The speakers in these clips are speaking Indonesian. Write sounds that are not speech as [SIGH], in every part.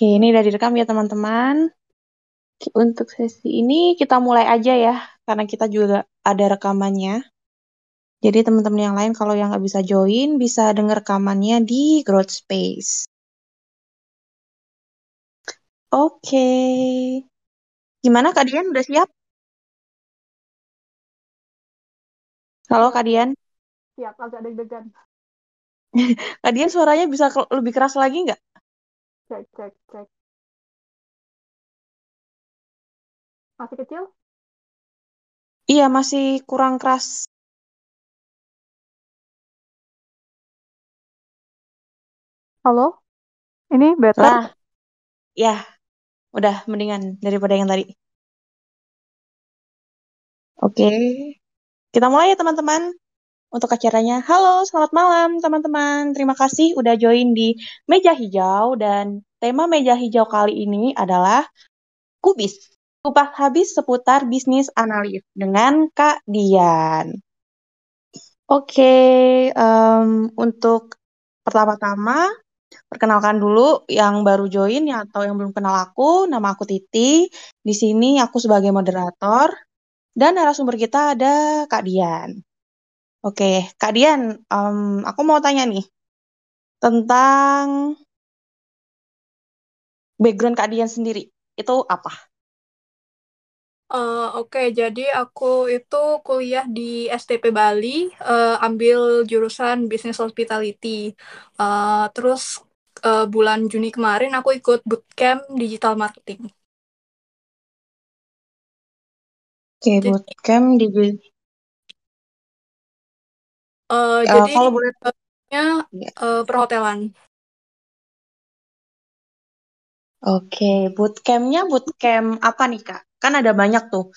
Oke, ini udah direkam ya teman-teman. Untuk sesi ini kita mulai aja ya, karena kita juga ada rekamannya. Jadi teman-teman yang lain kalau yang nggak bisa join, bisa denger rekamannya di Growth Space. Oke. Gimana Kak Dian, udah siap? Halo Kak Dian. Siap, agak deg-degan. [LAUGHS] Kak Dian suaranya bisa lebih keras lagi nggak? Cek, cek, cek. Masih kecil? Iya, masih kurang keras. Halo? Ini better? Lah. Ya, udah mendingan daripada yang tadi. Oke. Kita mulai ya teman-teman untuk acaranya. Halo, selamat malam teman-teman. Terima kasih udah join di Meja Hijau dan tema Meja Hijau kali ini adalah Kubis. Kupas habis seputar bisnis analis dengan Kak Dian. Oke, um, untuk pertama-tama perkenalkan dulu yang baru join ya atau yang belum kenal aku, nama aku Titi. Di sini aku sebagai moderator dan narasumber kita ada Kak Dian. Oke, Kak Dian, um, aku mau tanya nih tentang background Kak Dian sendiri. Itu apa? Uh, Oke, okay, jadi aku itu kuliah di STP Bali, uh, ambil jurusan Business Hospitality. Uh, terus uh, bulan Juni kemarin aku ikut bootcamp digital marketing. Oke, okay, bootcamp di Uh, uh, jadi kalau boleh uh, perhotelan. Oke, bootcampnya bootcamp apa nih kak? Kan ada banyak tuh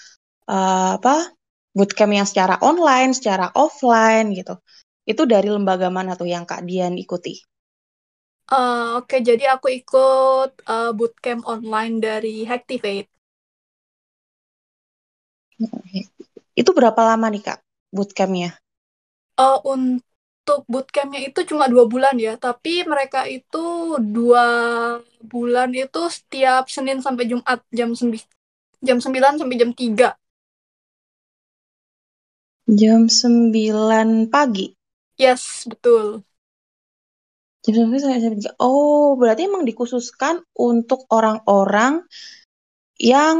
uh, apa bootcamp yang secara online, secara offline gitu. Itu dari lembaga mana tuh yang kak Dian ikuti? Uh, Oke, okay, jadi aku ikut uh, bootcamp online dari Hacktivate. Itu berapa lama nih kak bootcampnya? Uh, untuk bootcampnya itu cuma dua bulan ya, tapi mereka itu dua bulan itu setiap Senin sampai Jumat jam sembi jam 9 sampai jam 3. Jam 9 pagi? Yes, betul. Jam 9 sampai jam 3. Oh, berarti emang dikhususkan untuk orang-orang yang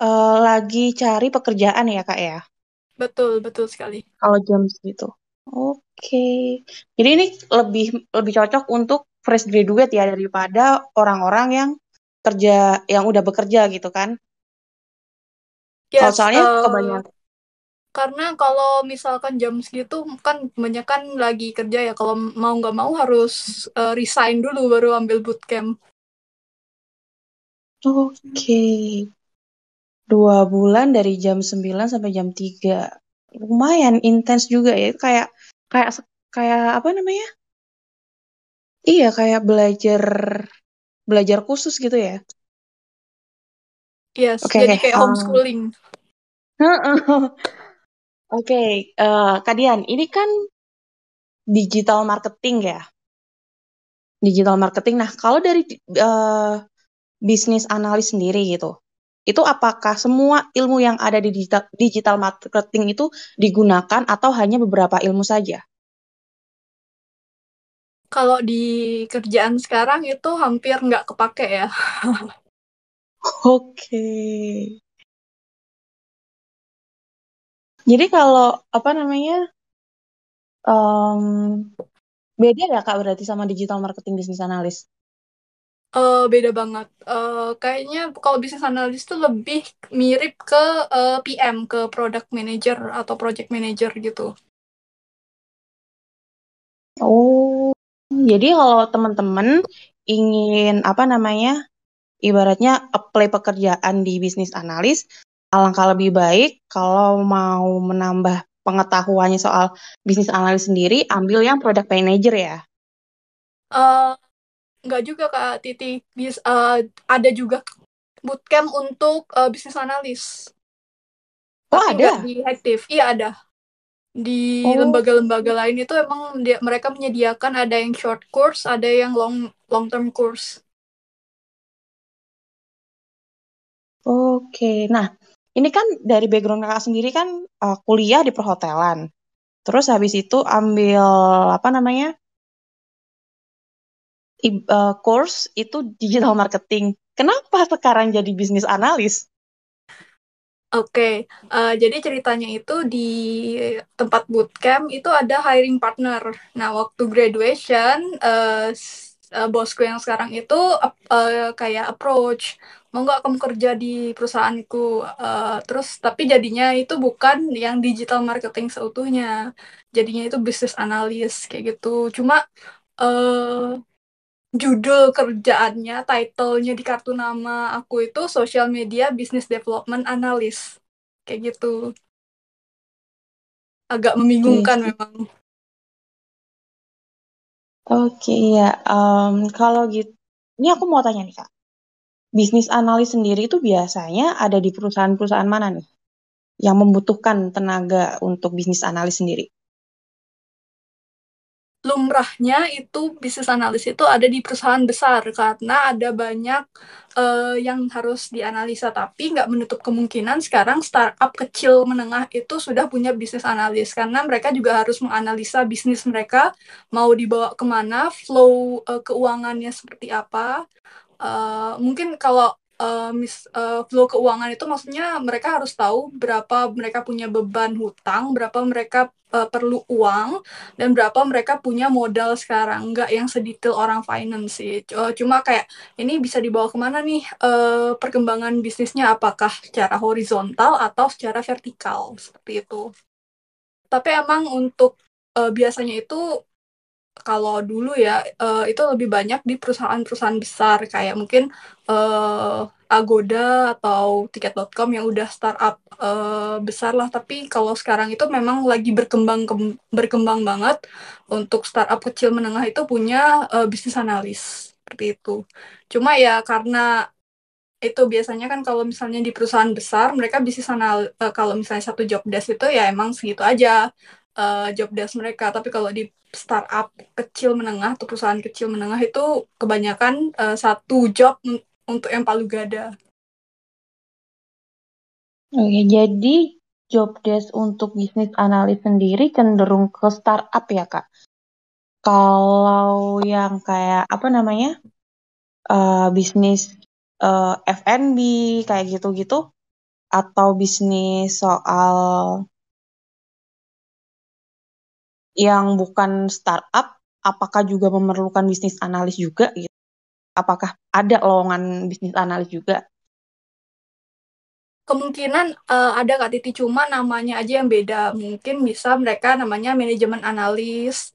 uh, lagi cari pekerjaan ya, Kak ya? Betul, betul sekali. Kalau jam segitu. Oke. Okay. Jadi ini lebih lebih cocok untuk fresh graduate ya daripada orang-orang yang kerja yang udah bekerja gitu kan? Yes, kalau soalnya uh, kebanyakan karena kalau misalkan jam segitu kan banyak kan lagi kerja ya kalau mau nggak mau harus uh, resign dulu baru ambil bootcamp. Oke. Okay. Dua bulan dari jam 9 sampai jam 3. Lumayan intens juga ya. Kayak kayak kayak apa namanya? Iya, kayak belajar belajar khusus gitu ya. Yes, okay, jadi kayak um, homeschooling. [LAUGHS] Oke, okay, uh, eh, Kadian, ini kan digital marketing ya. Digital marketing. Nah, kalau dari uh, bisnis analis sendiri gitu, itu apakah semua ilmu yang ada di digital, digital marketing itu digunakan atau hanya beberapa ilmu saja? Kalau di kerjaan sekarang itu hampir nggak kepake ya. [LAUGHS] Oke. Jadi kalau apa namanya um, beda ya kak berarti sama digital marketing bisnis analis? Uh, beda banget. Uh, kayaknya kalau bisnis analis tuh lebih mirip ke uh, PM, ke product manager atau project manager gitu. Oh, jadi kalau teman-teman ingin apa namanya ibaratnya apply pekerjaan di bisnis analis, alangkah lebih baik kalau mau menambah pengetahuannya soal bisnis analis sendiri, ambil yang product manager ya? Uh, nggak juga Kak Titi. Bis, uh, ada juga bootcamp untuk uh, bisnis analis. Oh, Tapi ada? di aktif. Iya, ada. Di oh. lembaga-lembaga oh. lain itu emang dia, mereka menyediakan ada yang short course, ada yang long long term course. Oke, nah ini kan dari background kakak sendiri kan uh, kuliah di perhotelan, terus habis itu ambil apa namanya uh, course itu digital marketing. Kenapa sekarang jadi bisnis analis? Oke, okay. uh, jadi ceritanya itu di tempat bootcamp itu ada hiring partner. Nah, waktu graduation, uh, uh, bosku yang sekarang itu uh, kayak approach, mau nggak kamu kerja di perusahaanku? Uh, terus tapi jadinya itu bukan yang digital marketing seutuhnya, jadinya itu bisnis analis kayak gitu. Cuma uh, judul kerjaannya, title-nya di kartu nama aku itu Social Media Business Development Analyst. Kayak gitu. Agak membingungkan okay. memang. Oke, okay, ya. Um, kalau gitu, ini aku mau tanya nih, Kak. Bisnis analis sendiri itu biasanya ada di perusahaan-perusahaan mana nih? Yang membutuhkan tenaga untuk bisnis analis sendiri? Lumrahnya itu bisnis analis itu ada di perusahaan besar karena ada banyak uh, yang harus dianalisa. Tapi nggak menutup kemungkinan sekarang startup kecil menengah itu sudah punya bisnis analis karena mereka juga harus menganalisa bisnis mereka mau dibawa ke mana flow uh, keuangannya seperti apa. Uh, mungkin kalau uh, mis, uh, flow keuangan itu maksudnya mereka harus tahu berapa mereka punya beban hutang, berapa mereka uh, perlu uang, dan berapa mereka punya modal sekarang. Nggak yang sedetail orang finance sih. Cuma kayak ini bisa dibawa ke mana nih uh, perkembangan bisnisnya? Apakah secara horizontal atau secara vertikal seperti itu. Tapi emang untuk uh, biasanya itu kalau dulu ya uh, itu lebih banyak di perusahaan-perusahaan besar. Kayak mungkin uh, Agoda atau tiket.com yang udah startup uh, besar lah. Tapi kalau sekarang itu memang lagi berkembang berkembang banget. Untuk startup kecil menengah itu punya uh, bisnis analis. Seperti itu. Cuma ya karena itu biasanya kan kalau misalnya di perusahaan besar mereka bisnis anal uh, kalau misalnya satu job desk itu ya emang segitu aja uh, job desk mereka tapi kalau di startup kecil menengah atau perusahaan kecil menengah itu kebanyakan uh, satu job untuk yang palu gada. Oke, jadi job desk untuk bisnis analis sendiri cenderung ke startup ya kak. Kalau yang kayak apa namanya uh, bisnis uh, F&B kayak gitu-gitu atau bisnis soal yang bukan startup, apakah juga memerlukan bisnis analis juga gitu? Apakah ada lowongan bisnis analis juga? Kemungkinan uh, ada Kak Titi, cuma namanya aja yang beda. Mungkin bisa mereka namanya manajemen analis,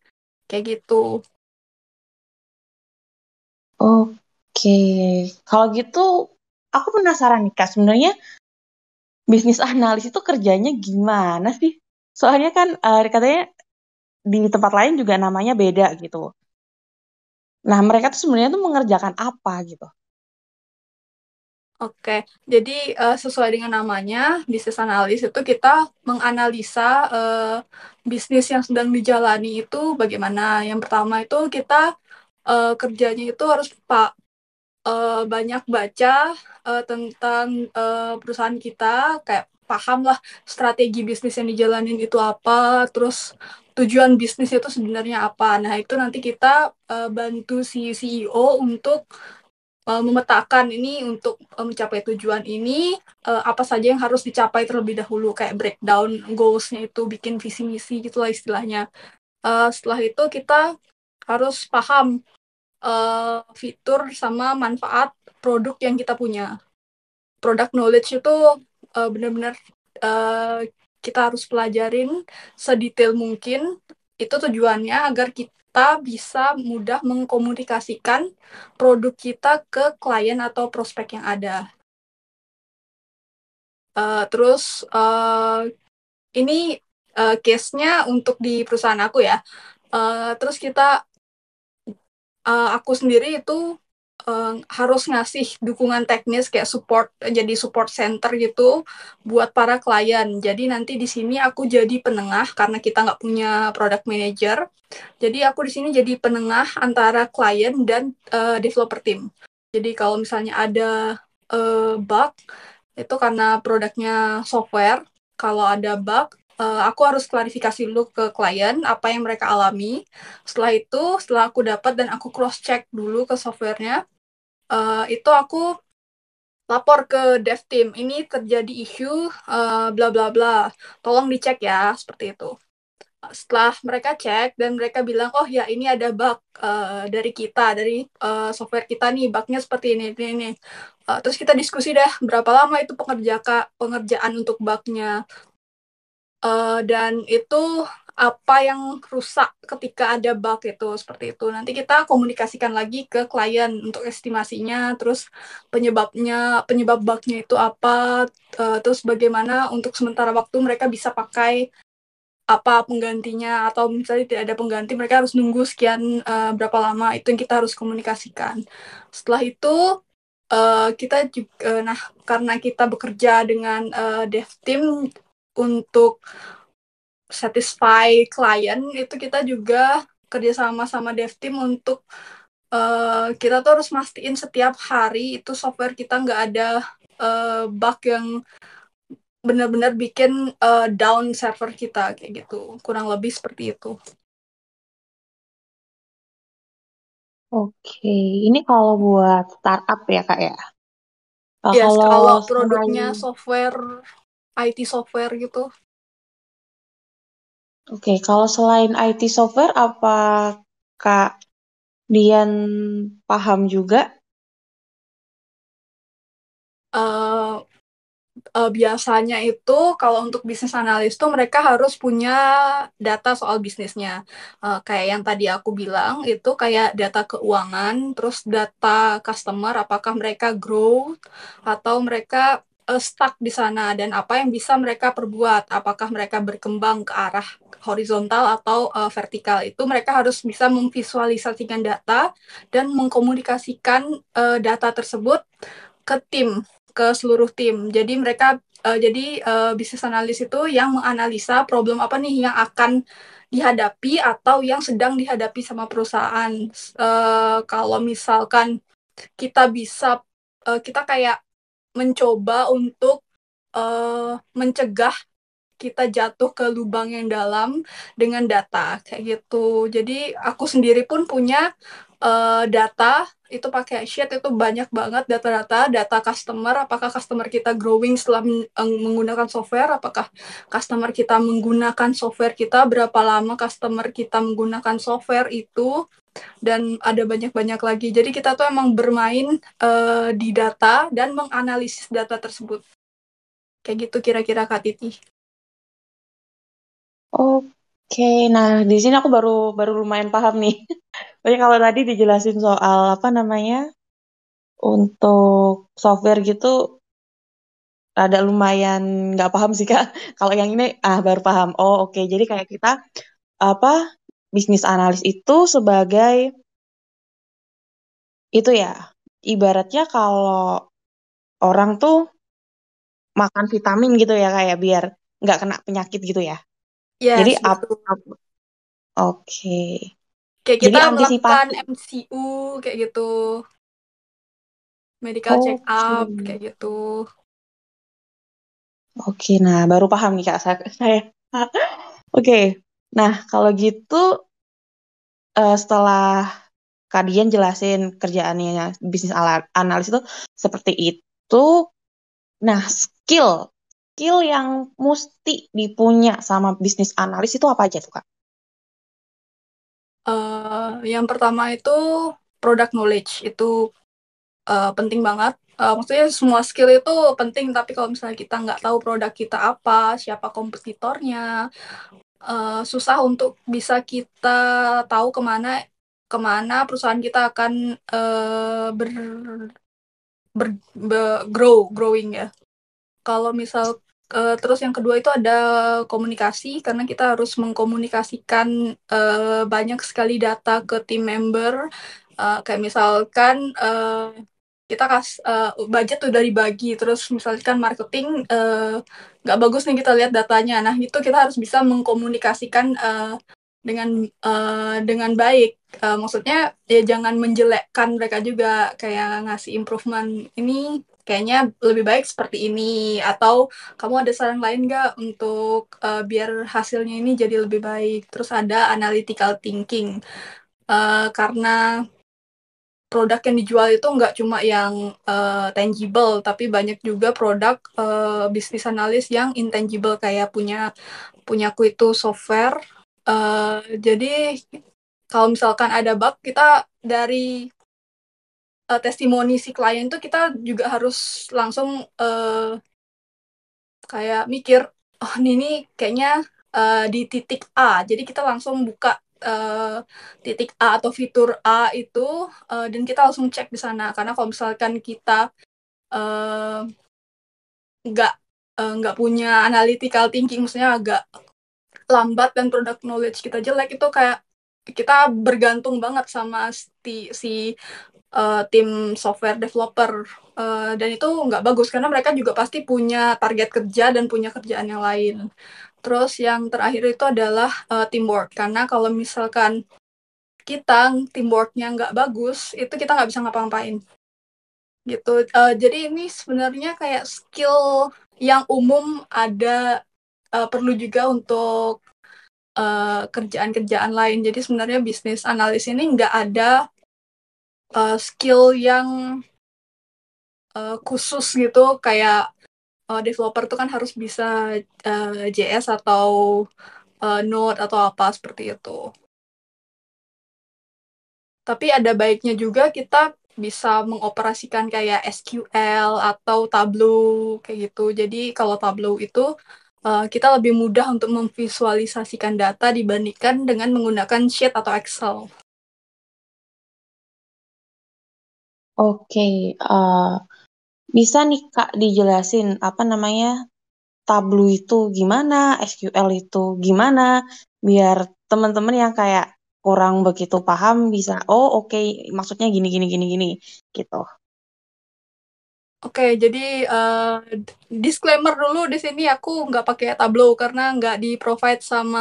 kayak gitu. Oke, kalau gitu aku penasaran nih Kak, sebenarnya bisnis analis itu kerjanya gimana sih? Soalnya kan uh, katanya di tempat lain juga namanya beda gitu. Nah, mereka tuh sebenarnya tuh mengerjakan apa gitu? Oke, jadi uh, sesuai dengan namanya, bisnis analis itu kita menganalisa uh, bisnis yang sedang dijalani itu bagaimana. Yang pertama itu kita uh, kerjanya itu harus pak uh, banyak baca uh, tentang uh, perusahaan kita, kayak paham lah strategi bisnis yang dijalanin itu apa, terus tujuan bisnis itu sebenarnya apa. Nah, itu nanti kita uh, bantu si CEO untuk uh, memetakan ini untuk uh, mencapai tujuan ini uh, apa saja yang harus dicapai terlebih dahulu kayak breakdown goalsnya itu bikin visi misi gitulah istilahnya. Uh, setelah itu kita harus paham uh, fitur sama manfaat produk yang kita punya. Product knowledge itu uh, benar-benar uh, kita harus pelajarin sedetail mungkin. Itu tujuannya agar kita bisa mudah mengkomunikasikan produk kita ke klien atau prospek yang ada. Uh, terus uh, ini uh, case-nya untuk di perusahaan aku ya. Uh, terus kita, uh, aku sendiri itu uh, harus ngasih dukungan teknis kayak support jadi support center gitu buat para klien. Jadi nanti di sini aku jadi penengah karena kita nggak punya product manager. Jadi aku di sini jadi penengah antara klien dan uh, developer team. Jadi kalau misalnya ada uh, bug itu karena produknya software. Kalau ada bug, uh, aku harus klarifikasi dulu ke klien apa yang mereka alami. Setelah itu, setelah aku dapat dan aku cross check dulu ke softwarenya, uh, itu aku lapor ke dev team. Ini terjadi isu uh, bla bla bla. Tolong dicek ya, seperti itu setelah mereka cek dan mereka bilang oh ya ini ada bug uh, dari kita dari uh, software kita nih bugnya seperti ini ini, ini. Uh, terus kita diskusi deh berapa lama itu pengerja pengerjaan untuk bugnya uh, dan itu apa yang rusak ketika ada bug itu seperti itu. Nanti kita komunikasikan lagi ke klien untuk estimasinya terus penyebabnya penyebab bugnya itu apa uh, terus bagaimana untuk sementara waktu mereka bisa pakai apa penggantinya atau misalnya tidak ada pengganti mereka harus nunggu sekian uh, berapa lama. Itu yang kita harus komunikasikan. Setelah itu uh, kita juga nah karena kita bekerja dengan uh, dev team untuk satisfy klien itu kita juga kerjasama sama dev team untuk uh, kita tuh harus mastiin setiap hari itu software kita nggak ada uh, bug yang benar-benar bikin uh, down server kita kayak gitu kurang lebih seperti itu Oke, ini kalau buat startup ya kak ya? Yes, kalau, kalau produknya software, IT software gitu. Oke, kalau selain IT software, apa kak Dian paham juga? Uh, uh, biasanya itu kalau untuk bisnis analis tuh mereka harus punya data soal bisnisnya. Uh, kayak yang tadi aku bilang itu kayak data keuangan, terus data customer, apakah mereka grow atau mereka uh, stuck di sana dan apa yang bisa mereka perbuat, apakah mereka berkembang ke arah horizontal atau uh, vertikal itu mereka harus bisa memvisualisasikan data dan mengkomunikasikan uh, data tersebut ke tim ke seluruh tim. Jadi mereka uh, jadi uh, bisnis analis itu yang menganalisa problem apa nih yang akan dihadapi atau yang sedang dihadapi sama perusahaan. Uh, kalau misalkan kita bisa uh, kita kayak mencoba untuk uh, mencegah kita jatuh ke lubang yang dalam dengan data kayak gitu. Jadi aku sendiri pun punya uh, data itu pakai sheet itu banyak banget data-data data customer apakah customer kita growing setelah menggunakan software apakah customer kita menggunakan software kita berapa lama customer kita menggunakan software itu dan ada banyak-banyak lagi jadi kita tuh emang bermain uh, di data dan menganalisis data tersebut kayak gitu kira-kira Kak Titi Oke, nah di sini aku baru baru lumayan paham nih. [LAUGHS] Tapi kalau tadi dijelasin soal apa namanya untuk software gitu ada lumayan nggak paham sih kak. [LAUGHS] Kalau yang ini ah baru paham. Oh oke, jadi kayak kita apa bisnis analis itu sebagai itu ya ibaratnya kalau orang tuh makan vitamin gitu ya kayak ya, biar nggak kena penyakit gitu ya. Yes, Jadi up. Oke. Okay. Kayak kita Jadi melakukan MCU kayak gitu. Medical okay. check up kayak gitu. Oke, nah baru paham nih Kak saya. [LAUGHS] Oke. Okay. Nah, kalau gitu uh, setelah kalian jelasin kerjaannya bisnis analis itu seperti itu. Nah, skill skill yang mesti dipunya sama bisnis analis itu apa aja tuh kak? Uh, yang pertama itu product knowledge itu uh, penting banget. Uh, maksudnya semua skill itu penting, tapi kalau misalnya kita nggak tahu produk kita apa, siapa kompetitornya, uh, susah untuk bisa kita tahu ke mana ke mana perusahaan kita akan uh, ber, ber, ber grow growing ya. Kalau misal Uh, terus yang kedua itu ada komunikasi karena kita harus mengkomunikasikan uh, banyak sekali data ke tim member. Uh, kayak misalkan uh, kita kas uh, budget udah dibagi, terus misalkan marketing nggak uh, bagus nih kita lihat datanya. Nah itu kita harus bisa mengkomunikasikan uh, dengan uh, dengan baik. Uh, maksudnya ya jangan menjelekkan mereka juga kayak ngasih improvement ini kayaknya lebih baik seperti ini atau kamu ada saran lain nggak untuk uh, biar hasilnya ini jadi lebih baik terus ada analytical thinking uh, karena produk yang dijual itu nggak cuma yang uh, tangible tapi banyak juga produk uh, bisnis analis yang intangible kayak punya punya aku itu software. Uh, jadi kalau misalkan ada bug kita dari uh, testimoni si klien itu kita juga harus langsung uh, kayak mikir oh ini, ini kayaknya uh, di titik A. Jadi kita langsung buka uh, titik A atau fitur A itu uh, dan kita langsung cek di sana karena kalau misalkan kita nggak uh, nggak uh, punya analytical thinking maksudnya agak lambat dan product knowledge kita jelek itu kayak kita bergantung banget sama si, si uh, tim software developer uh, dan itu nggak bagus karena mereka juga pasti punya target kerja dan punya kerjaan yang lain. Terus yang terakhir itu adalah uh, teamwork karena kalau misalkan kita teamworknya nggak bagus itu kita nggak bisa ngapa-ngapain gitu. Uh, jadi ini sebenarnya kayak skill yang umum ada uh, perlu juga untuk uh, kerjaan-kerjaan lain. Jadi sebenarnya bisnis analis ini nggak ada uh, skill yang uh, khusus gitu kayak uh, developer tuh kan harus bisa uh, JS atau uh, Node atau apa seperti itu. Tapi ada baiknya juga kita bisa mengoperasikan kayak SQL atau Tableau kayak gitu. Jadi kalau Tableau itu uh, kita lebih mudah untuk memvisualisasikan data dibandingkan dengan menggunakan sheet atau Excel. Oke, uh, bisa nih Kak dijelasin apa namanya Tableau itu gimana, SQL itu gimana, biar teman-teman yang kayak kurang begitu paham bisa oh oke okay, maksudnya gini gini gini gini gitu. Oke, jadi uh, disclaimer dulu di sini aku nggak pakai Tableau karena nggak di provide sama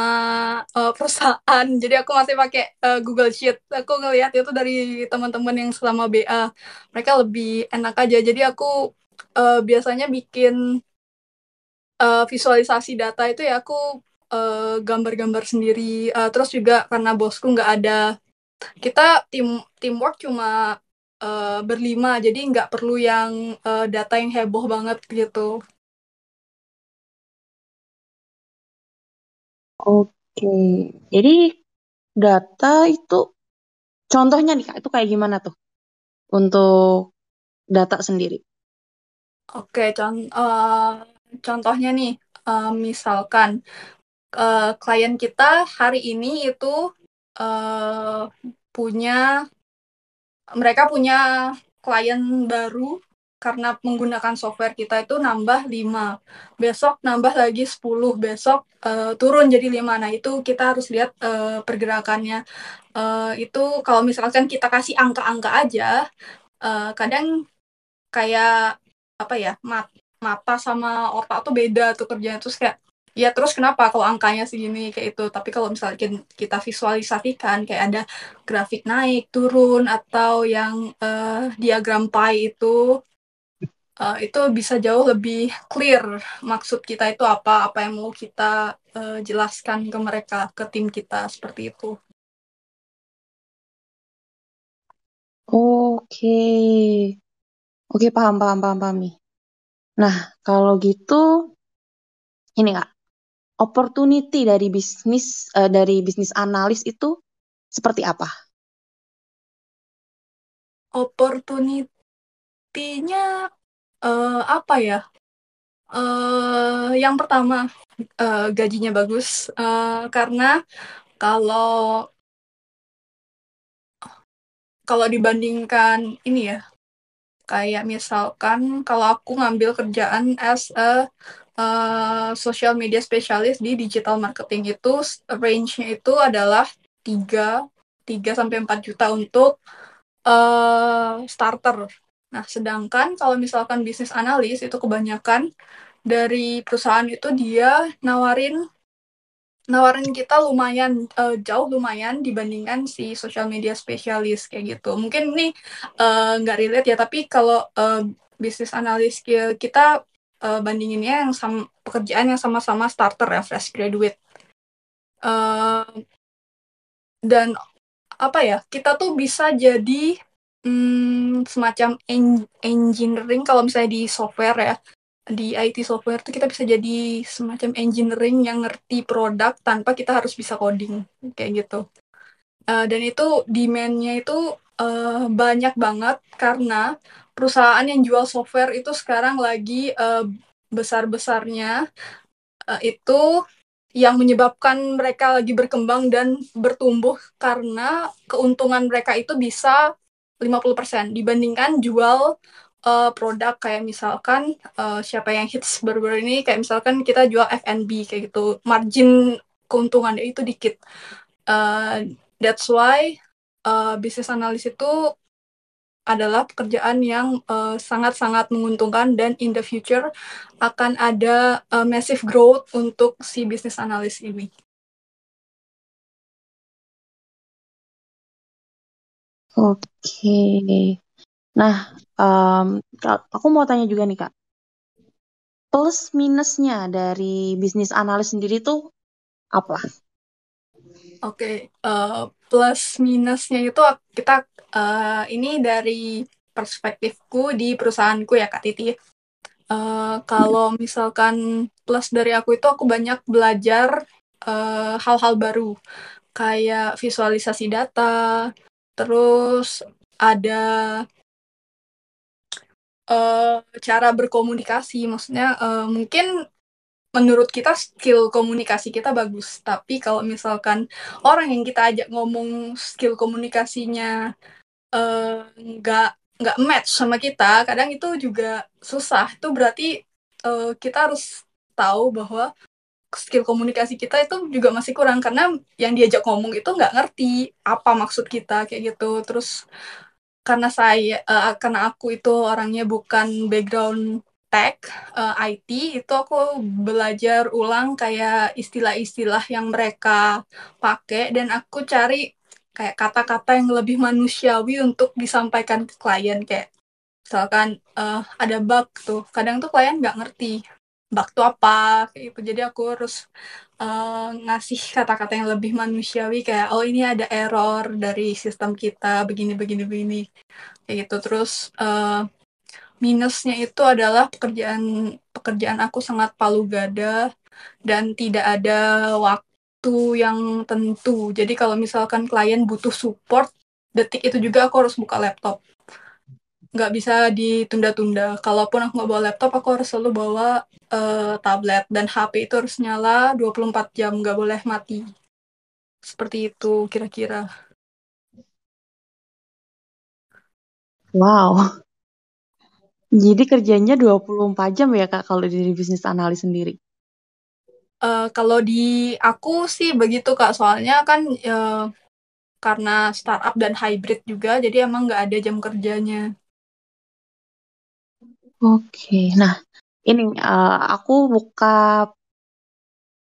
uh, perusahaan. Jadi aku masih pakai uh, Google Sheet. Aku ngelihat itu dari teman-teman yang selama BA, mereka lebih enak aja. Jadi aku uh, biasanya bikin uh, visualisasi data itu ya aku gambar-gambar uh, sendiri. Uh, terus juga karena bosku nggak ada, kita tim teamwork cuma uh, berlima. Jadi nggak perlu yang uh, data yang heboh banget gitu. Oke. Jadi data itu contohnya nih kak itu kayak gimana tuh? Untuk data sendiri. Oke con uh, contohnya nih uh, misalkan uh, klien kita hari ini itu uh, punya mereka punya klien baru karena menggunakan software kita itu nambah 5. Besok nambah lagi 10, besok uh, turun jadi 5. Nah, itu kita harus lihat uh, pergerakannya. Uh, itu kalau misalkan kita kasih angka-angka aja, uh, kadang kayak apa ya, mat mata sama otak tuh beda tuh kerjanya terus kayak ya terus kenapa kalau angkanya segini kayak itu? Tapi kalau misalnya kita visualisasikan kayak ada grafik naik turun atau yang uh, diagram pie itu uh, itu bisa jauh lebih clear maksud kita itu apa apa yang mau kita uh, jelaskan ke mereka ke tim kita seperti itu. Oke. Oke paham paham paham paham nih. Nah kalau gitu ini kak opportunity dari bisnis uh, dari bisnis analis itu seperti apa? Opportunity-nya uh, apa ya? Uh, yang pertama uh, gajinya bagus uh, karena kalau kalau dibandingkan ini ya kayak misalkan kalau aku ngambil kerjaan as a uh, social media specialist di digital marketing itu range-nya itu adalah 3 3 sampai 4 juta untuk uh, starter. Nah, sedangkan kalau misalkan bisnis analis itu kebanyakan dari perusahaan itu dia nawarin nawarin kita lumayan uh, jauh lumayan dibandingkan si social media specialist kayak gitu. Mungkin ini nggak uh, relate ya, tapi kalau uh, bisnis analis skill kita uh, bandinginnya yang sama pekerjaan yang sama-sama starter ya fresh graduate uh, dan apa ya kita tuh bisa jadi hmm, semacam en engineering kalau misalnya di software ya di IT software tuh kita bisa jadi semacam engineering yang ngerti produk tanpa kita harus bisa coding kayak gitu. Uh, dan itu demandnya itu uh, banyak banget karena perusahaan yang jual software itu sekarang lagi uh, besar-besarnya uh, itu yang menyebabkan mereka lagi berkembang dan bertumbuh karena keuntungan mereka itu bisa 50% dibandingkan jual uh, produk kayak misalkan uh, siapa yang hits baru-baru ini kayak misalkan kita jual F&B kayak gitu margin keuntungannya itu dikit uh, that's why uh, bisnis analis itu adalah pekerjaan yang sangat-sangat uh, menguntungkan dan in the future akan ada uh, massive growth untuk si bisnis analis ini. Oke. Nah, um, aku mau tanya juga nih Kak. Plus minusnya dari bisnis analis sendiri tuh apa? Oke, uh, plus minusnya itu kita uh, ini dari perspektifku di perusahaanku ya Kak Titi. Uh, kalau misalkan plus dari aku itu aku banyak belajar hal-hal uh, baru kayak visualisasi data, terus ada uh, cara berkomunikasi, maksudnya uh, mungkin menurut kita skill komunikasi kita bagus. Tapi kalau misalkan orang yang kita ajak ngomong skill komunikasinya eh, nggak uh, nggak match sama kita kadang itu juga susah. Itu berarti uh, kita harus tahu bahwa skill komunikasi kita itu juga masih kurang. Karena yang diajak ngomong itu nggak ngerti apa maksud kita kayak gitu. Terus karena saya uh, karena aku itu orangnya bukan background tech uh, eh, IT itu aku belajar ulang kayak istilah-istilah yang mereka pakai dan aku cari kayak kata-kata yang lebih manusiawi untuk disampaikan ke klien. Kayak misalkan uh, ada bug tuh kadang tuh klien nggak ngerti bug tuh apa kayak gitu. Jadi aku harus uh, ngasih kata-kata yang lebih manusiawi kayak oh ini ada error dari sistem kita begini begini begini kayak gitu terus uh, minusnya itu adalah pekerjaan pekerjaan aku sangat palu gada dan tidak ada waktu yang tentu. Jadi kalau misalkan klien butuh support, detik itu juga aku harus buka laptop. Nggak bisa ditunda-tunda. Kalaupun aku nggak bawa laptop, aku harus selalu bawa uh, tablet. Dan HP itu harus nyala 24 jam, nggak boleh mati. Seperti itu kira-kira. Wow, jadi kerjanya 24 jam ya Kak kalau di bisnis analis sendiri? Uh, kalau di aku sih begitu Kak, soalnya kan uh, karena startup dan hybrid juga, jadi emang nggak ada jam kerjanya. Oke, nah ini uh, aku buka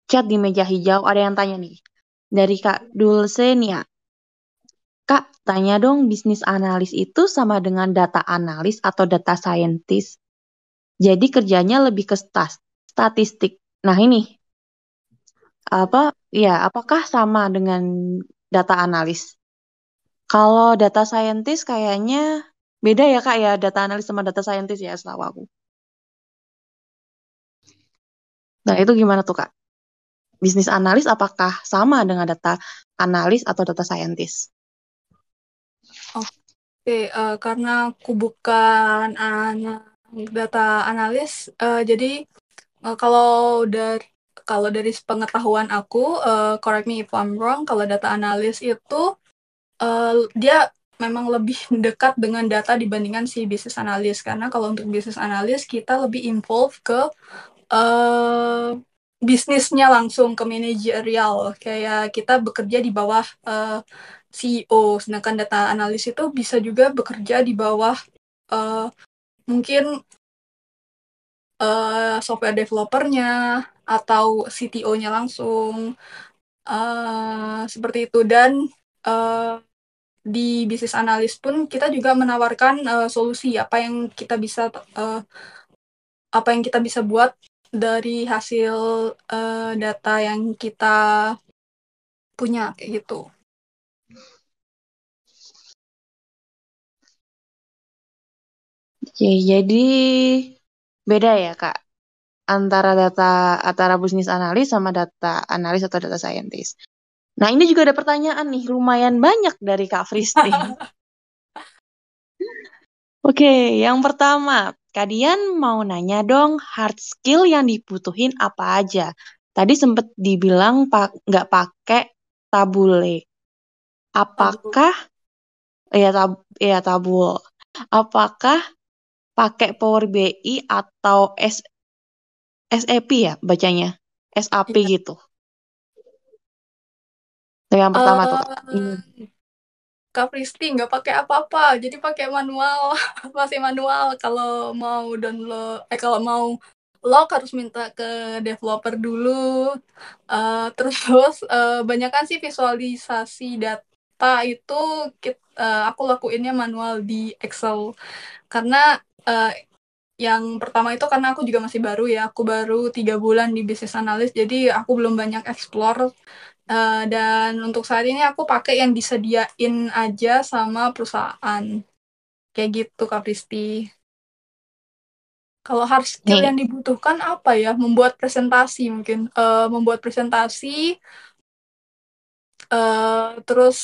chat di meja hijau, ada yang tanya nih. Dari Kak Dulce nih ya, Kak, tanya dong bisnis analis itu sama dengan data analis atau data scientist. Jadi kerjanya lebih ke stas, statistik. Nah ini, apa ya apakah sama dengan data analis? Kalau data scientist kayaknya beda ya kak ya data analis sama data scientist ya setahu aku. Nah itu gimana tuh kak? Bisnis analis apakah sama dengan data analis atau data scientist? Oke, uh, karena aku bukan anak data analis, uh, jadi uh, kalau dari kalau dari pengetahuan aku, uh, correct me if I'm wrong, kalau data analis itu uh, dia memang lebih dekat dengan data dibandingkan si bisnis analis karena kalau untuk bisnis analis kita lebih involve ke uh, bisnisnya langsung ke manajerial. Kayak kita bekerja di bawah uh, CEO, sedangkan data analis itu bisa juga bekerja di bawah uh, mungkin uh, software developernya atau CTO-nya langsung. Uh, seperti itu. Dan uh, di bisnis analis pun kita juga menawarkan uh, solusi apa yang kita bisa uh, apa yang kita bisa buat dari hasil uh, data yang kita punya kayak gitu. Oke, jadi beda ya kak antara data antara bisnis analis sama data analis atau data scientist. Nah, ini juga ada pertanyaan nih, lumayan banyak dari Kak Fristi. [LAUGHS] Oke, yang pertama, kalian mau nanya dong, hard skill yang dibutuhin apa aja? Tadi sempat dibilang pak nggak pakai tabule. Apakah ya tab ya tabul? Apakah pakai Power BI atau S SAP ya bacanya? SAP ya. gitu. Yang pertama uh, tuh Kak. Hmm. Kak Pristi nggak pakai apa-apa, jadi pakai manual, [LAUGHS] masih manual. Kalau mau download, eh kalau mau log harus minta ke developer dulu. Uh, [LAUGHS] terus uh, banyak kan sih visualisasi data itu kita, uh, aku lakuinnya manual di Excel karena uh, yang pertama itu karena aku juga masih baru ya aku baru tiga bulan di bisnis analis jadi aku belum banyak explore Uh, dan untuk saat ini aku pakai yang disediain aja sama perusahaan. Kayak gitu Kak Pristi. Kalau hard skill Nih. yang dibutuhkan apa ya? Membuat presentasi mungkin. Uh, membuat presentasi. Uh, terus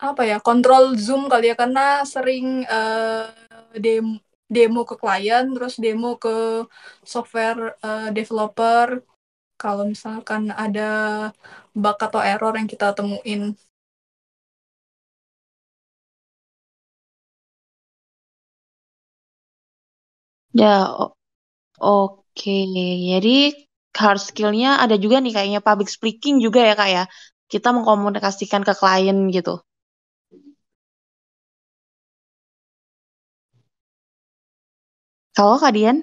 apa ya? Kontrol Zoom kali ya karena sering uh, demo demo ke klien, terus demo ke software uh, developer kalau misalkan ada bug atau error yang kita temuin. Ya, oke. Okay. Jadi hard skill-nya ada juga nih kayaknya public speaking juga ya kak ya. Kita mengkomunikasikan ke klien gitu. Kalau Kak Dian?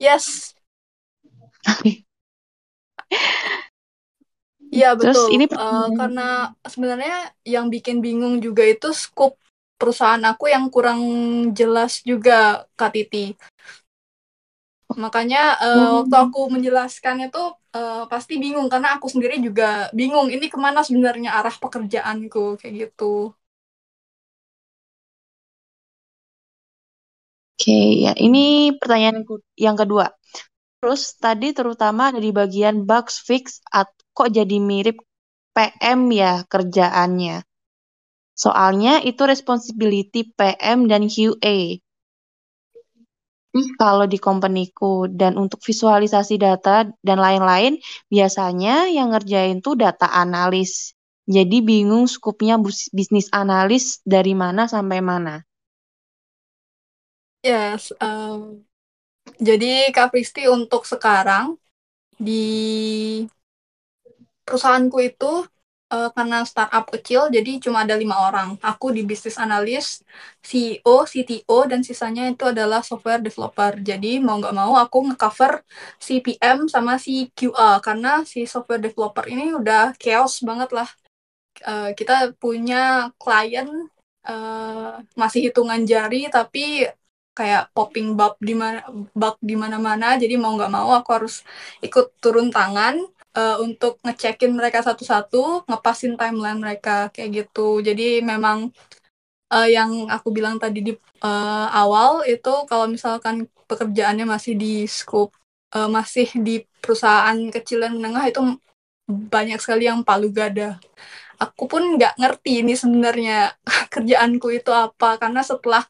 Yes. Iya betul. Terus ini uh, karena sebenarnya yang bikin bingung juga itu scoop perusahaan aku yang kurang jelas juga Kak Titi. Makanya uh, hmm. waktu aku menjelaskan itu uh, pasti bingung karena aku sendiri juga bingung ini ke mana sebenarnya arah pekerjaanku kayak gitu. Oke, ya ini pertanyaan yang kedua. Terus tadi terutama di bagian bugs fix kok jadi mirip PM ya kerjaannya. Soalnya itu responsibility PM dan QA. Kalau di companyku dan untuk visualisasi data dan lain-lain, biasanya yang ngerjain tuh data analis. Jadi bingung skupnya bisnis analis dari mana sampai mana. Yes, um, jadi Kak Pristi untuk sekarang di perusahaanku itu uh, karena startup kecil jadi cuma ada lima orang. Aku di bisnis analis, CEO, CTO dan sisanya itu adalah software developer. Jadi mau nggak mau aku ngecover CPM sama si QA karena si software developer ini udah chaos banget lah. Uh, kita punya klien uh, masih hitungan jari tapi kayak popping bug di mana bug di mana-mana. Jadi mau nggak mau aku harus ikut turun tangan uh, untuk ngecekin mereka satu-satu ngepasin timeline mereka kayak gitu. Jadi memang uh, yang aku bilang tadi di uh, awal itu kalau misalkan pekerjaannya masih di scope uh, masih di perusahaan kecil dan menengah itu banyak sekali yang palu gada. Aku pun nggak ngerti ini sebenarnya [LAUGHS] kerjaanku itu apa. Karena setelah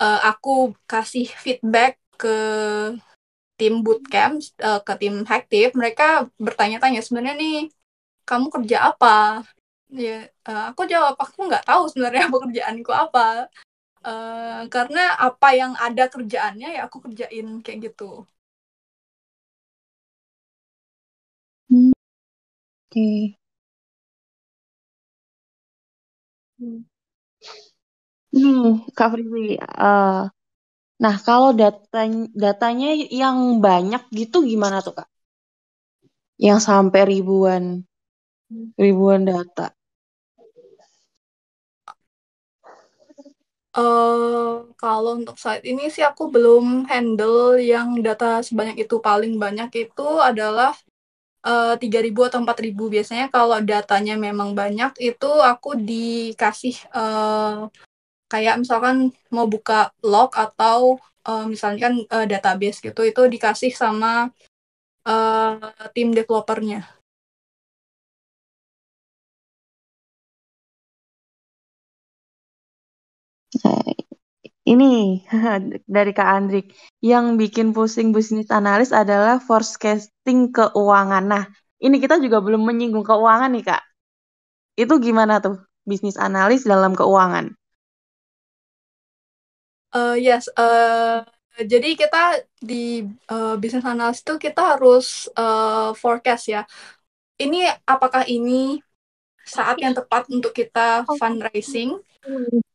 uh, aku kasih feedback ke tim bootcamp uh, ke tim aktif mereka bertanya-tanya sebenarnya nih kamu kerja apa ya uh, aku jawab aku nggak tahu sebenarnya [LAUGHS] pekerjaanku apa uh, karena apa yang ada kerjaannya ya aku kerjain kayak gitu hmm. oke okay. hmm. Hmm, Kak Frizi, uh, nah kalau datanya, datanya yang banyak gitu gimana tuh Kak? Yang sampai ribuan, ribuan data. Uh, kalau untuk saat ini sih aku belum handle yang data sebanyak itu. Paling banyak itu adalah uh, 3.000 atau 4.000. Biasanya kalau datanya memang banyak, itu aku dikasih uh, kayak misalkan mau buka log atau uh, misalkan uh, database gitu, itu dikasih sama uh, tim developernya. ini [LAUGHS] dari Kak Andrik yang bikin pusing bisnis analis adalah forecasting keuangan. Nah, ini kita juga belum menyinggung keuangan nih Kak. Itu gimana tuh bisnis analis dalam keuangan? Uh, yes, uh, jadi kita di uh, bisnis analis itu kita harus uh, forecast ya. Ini apakah ini saat yang tepat untuk kita fundraising?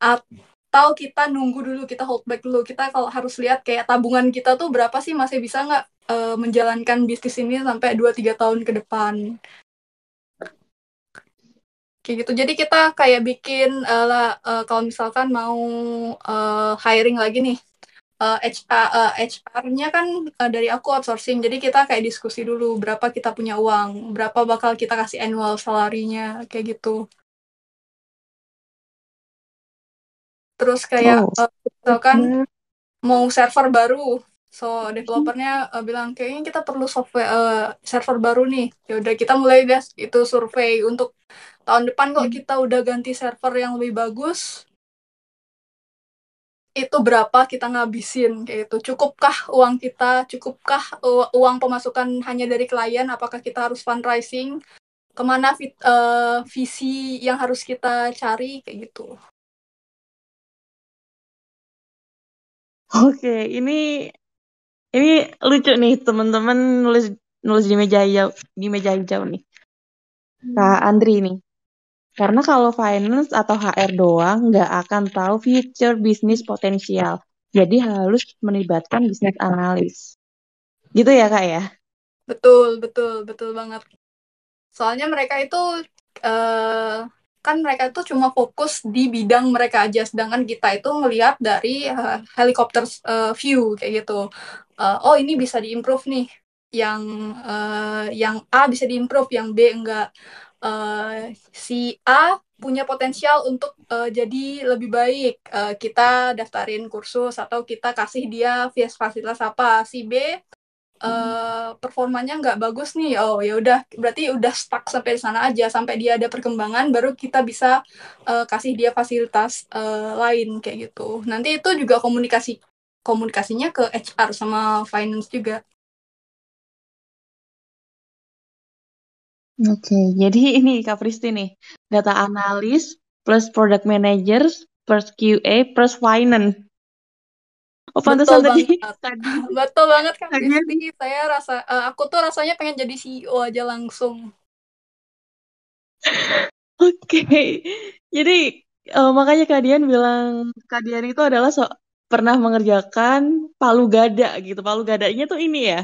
Atau kita nunggu dulu kita hold back dulu? Kita kalau harus lihat kayak tabungan kita tuh berapa sih? Masih bisa nggak uh, menjalankan bisnis ini sampai 2-3 tahun ke depan kayak gitu. Jadi kita kayak bikin uh, uh, kalau misalkan mau uh, hiring lagi nih uh, HR uh, HR-nya kan uh, dari aku outsourcing. Jadi kita kayak diskusi dulu berapa kita punya uang berapa bakal kita kasih annual salarinya kayak gitu. Terus kayak oh. uh, misalkan mau server baru so developernya uh, bilang kayaknya kita perlu software uh, server baru nih. Ya udah kita mulai guys itu survei. Untuk tahun depan kok hmm. kita udah ganti server yang lebih bagus itu berapa kita ngabisin kayak itu cukupkah uang kita? Cukupkah uang pemasukan hanya dari klien? Apakah kita harus fundraising? Ke mana fit, uh, visi yang harus kita cari? Kayak gitu. Oke, ini ini lucu nih teman-teman nulis nulis di meja hijau di meja hijau nih. Kak hmm. Andri nih. Karena kalau finance atau HR doang nggak akan tahu future bisnis potensial. Jadi harus melibatkan bisnis analis. Gitu ya kak ya? Betul, betul, betul banget. Soalnya mereka itu uh, kan mereka itu cuma fokus di bidang mereka aja sedangkan kita itu ngelihat dari uh, helikopter uh, view kayak gitu. Uh, oh ini bisa diimprove nih. Yang uh, yang A bisa diimprove yang B enggak. Uh, si A punya potensial untuk uh, jadi lebih baik. Uh, kita daftarin kursus atau kita kasih dia fasilitas apa. Si B uh, performanya nggak bagus nih oh ya udah berarti udah stuck sampai sana aja sampai dia ada perkembangan baru kita bisa uh, kasih dia fasilitas uh, lain kayak gitu nanti itu juga komunikasi komunikasinya ke HR sama finance juga Oke, jadi [LAUGHS] ini Kak Pristi nih, data analis plus product managers plus QA plus finance. Oh, pantesan tadi. Tadi. [LAUGHS] Betul banget kan Kristi. Saya rasa uh, aku tuh rasanya pengen jadi CEO aja langsung. [LAUGHS] Oke. Okay. Jadi uh, makanya Kadian bilang Kadian itu adalah so pernah mengerjakan palu gada gitu. Palu gadanya tuh ini ya.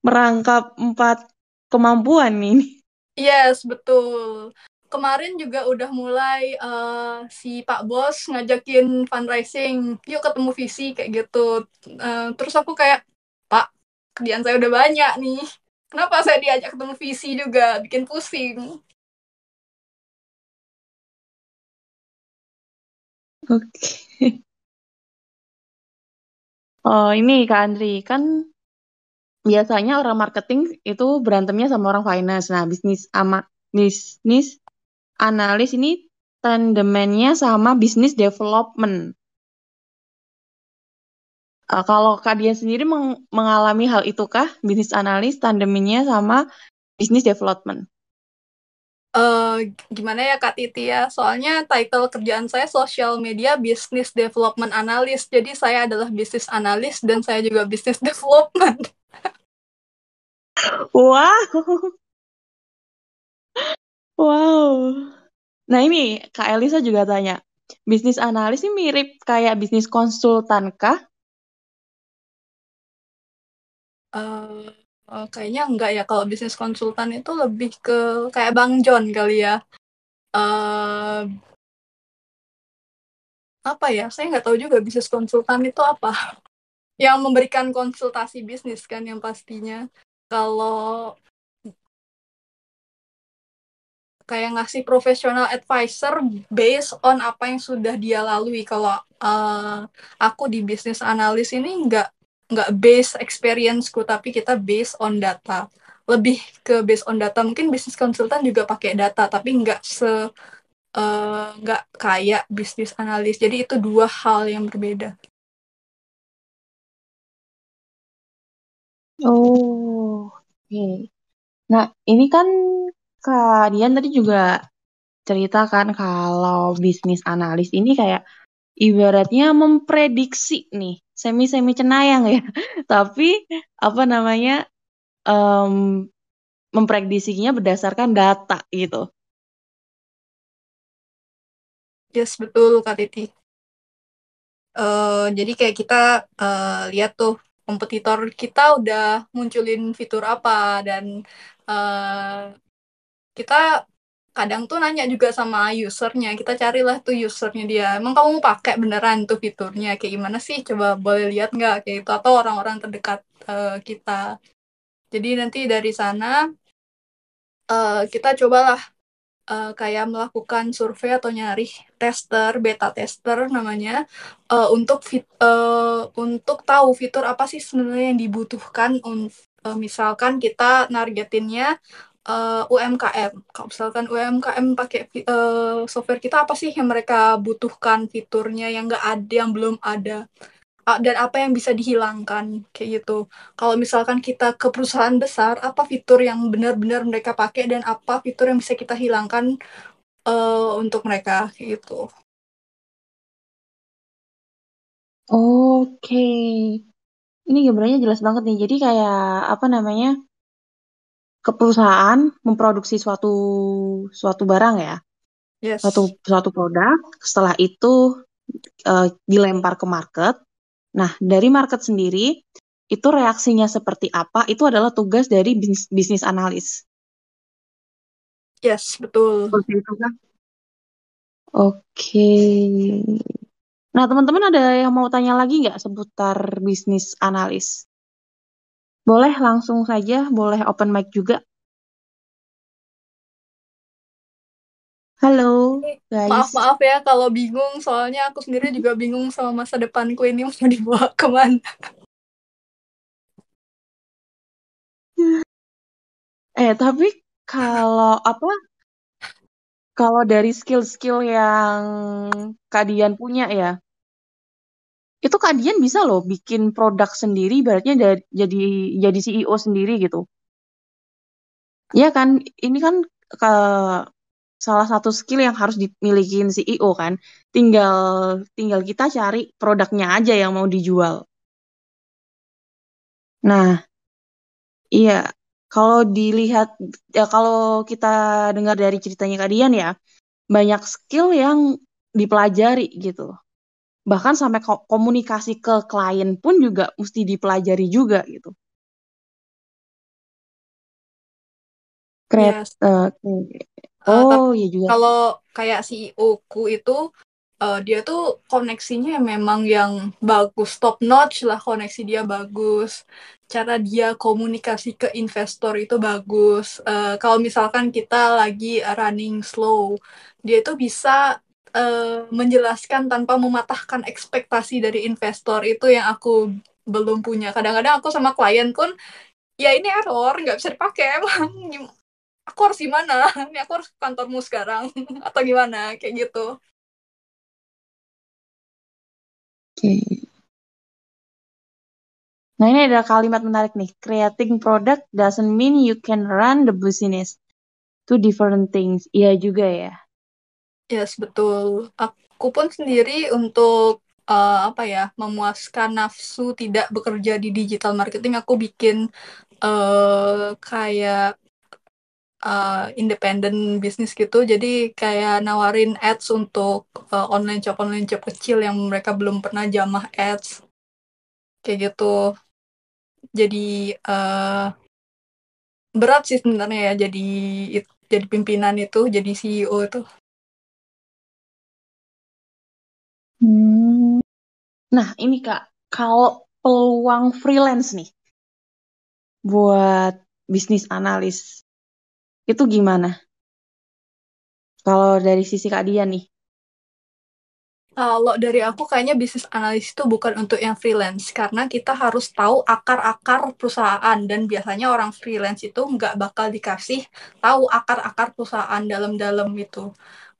Merangkap empat kemampuan nih. Yes, betul kemarin juga udah mulai uh, si Pak Bos ngajakin fundraising, yuk ketemu visi kayak gitu. Uh, terus aku kayak, Pak, kerjaan saya udah banyak nih. Kenapa saya diajak ketemu visi juga, bikin pusing. Oke. Okay. Oh, ini Kak Andri, kan biasanya orang marketing itu berantemnya sama orang finance. Nah, bisnis ama bisnis analis ini tandemennya sama bisnis development. Uh, kalau Kak Dian sendiri meng mengalami hal itu kah? Bisnis analis tandemennya sama bisnis development? Uh, gimana ya Kak Titi ya? Soalnya title kerjaan saya social media business development analyst. Jadi saya adalah bisnis analis dan saya juga bisnis [LAUGHS] development. wow. Wow. Nah ini Kak Elisa juga tanya, bisnis analis ini mirip kayak bisnis konsultan kah? Uh, kayaknya enggak ya. Kalau bisnis konsultan itu lebih ke kayak Bang John kali ya. Uh, apa ya saya nggak tahu juga bisnis konsultan itu apa [LAUGHS] yang memberikan konsultasi bisnis kan yang pastinya kalau kayak ngasih professional advisor based on apa yang sudah dia lalui. Kalau uh, aku di bisnis analis ini nggak nggak base experienceku tapi kita based on data. Lebih ke based on data. Mungkin bisnis konsultan juga pakai data tapi nggak se uh, nggak kayak bisnis analis. Jadi itu dua hal yang berbeda. Oh oke. Okay. nah ini kan Kak Dian tadi juga ceritakan kalau bisnis analis ini kayak ibaratnya memprediksi nih semi-semi cenayang ya. [LAUGHS] Tapi apa namanya um, memprediksinya berdasarkan data gitu. Yes betul Kak Titi. Uh, jadi kayak kita uh, lihat tuh kompetitor kita udah munculin fitur apa dan uh, kita kadang tuh nanya juga sama usernya kita carilah tuh usernya dia. Emang kamu pakai beneran tuh fiturnya? Kayak gimana sih? Coba boleh lihat nggak? Kayak itu atau orang-orang terdekat uh, kita. Jadi nanti dari sana uh, kita cobalah uh, kayak melakukan survei atau nyari tester beta tester namanya uh, untuk fit, uh, untuk tahu fitur apa sih sebenarnya yang dibutuhkan uh, misalkan kita nargetinnya uh, eh, UMKM. Kalau misalkan UMKM pakai uh, software kita apa sih yang mereka butuhkan fiturnya yang nggak ada, yang belum ada, dan apa yang bisa dihilangkan kayak gitu. Kalau misalkan kita ke perusahaan besar, apa fitur yang benar-benar mereka pakai dan apa fitur yang bisa kita hilangkan uh, untuk mereka kayak gitu. Oke, ini gambarnya jelas banget nih. Jadi kayak apa namanya? Ke perusahaan memproduksi suatu suatu barang ya, yes. suatu suatu produk. Setelah itu uh, dilempar ke market. Nah, dari market sendiri itu reaksinya seperti apa? Itu adalah tugas dari bisnis, bisnis analis. Yes, betul. Seperti itu kan? Oke. Nah, teman-teman ada yang mau tanya lagi nggak seputar bisnis analis? Boleh langsung saja, boleh open mic juga. Halo, guys. Maaf-maaf ya kalau bingung, soalnya aku sendiri juga bingung sama masa depanku ini mau dibawa [LAUGHS] ke mana. [LAUGHS] Eh, tapi kalau apa? Kalau dari skill-skill yang kalian punya ya, itu kalian bisa loh bikin produk sendiri, ibaratnya jadi jadi CEO sendiri gitu. Ya kan, ini kan ke salah satu skill yang harus dimiliki CEO kan. Tinggal tinggal kita cari produknya aja yang mau dijual. Nah, iya, kalau dilihat ya kalau kita dengar dari ceritanya kalian ya, banyak skill yang dipelajari gitu bahkan sampai komunikasi ke klien pun juga mesti dipelajari juga gitu. Kret, yes. uh, oh iya juga. Kalau kayak CEO ku itu uh, dia tuh koneksinya memang yang bagus, top notch lah koneksi dia bagus. Cara dia komunikasi ke investor itu bagus. Uh, kalau misalkan kita lagi running slow, dia tuh bisa uh, menjelaskan tanpa mematahkan ekspektasi dari investor itu yang aku belum punya. Kadang-kadang aku sama klien pun ya ini error nggak bisa dipakai emang aku harus gimana? [LAUGHS] Ini aku harus ke kantormu sekarang [LAUGHS] atau gimana? Kayak gitu. Oke. Nah ini ada kalimat menarik nih. Creating product doesn't mean you can run the business. Two different things. Iya juga ya Yes, betul. Aku pun sendiri untuk uh, apa ya memuaskan nafsu tidak bekerja di digital marketing, aku bikin uh, kayak uh, independent bisnis gitu. Jadi kayak nawarin ads untuk uh, online shop online shop kecil yang mereka belum pernah jamah ads, kayak gitu. Jadi uh, berat sih sebenarnya ya jadi jadi pimpinan itu, jadi CEO itu. Hmm. Nah, ini Kak, kalau peluang freelance nih buat bisnis analis, itu gimana? Kalau dari sisi Kak Dian nih. Kalau dari aku kayaknya bisnis analis itu bukan untuk yang freelance karena kita harus tahu akar-akar perusahaan dan biasanya orang freelance itu nggak bakal dikasih tahu akar-akar perusahaan dalam-dalam itu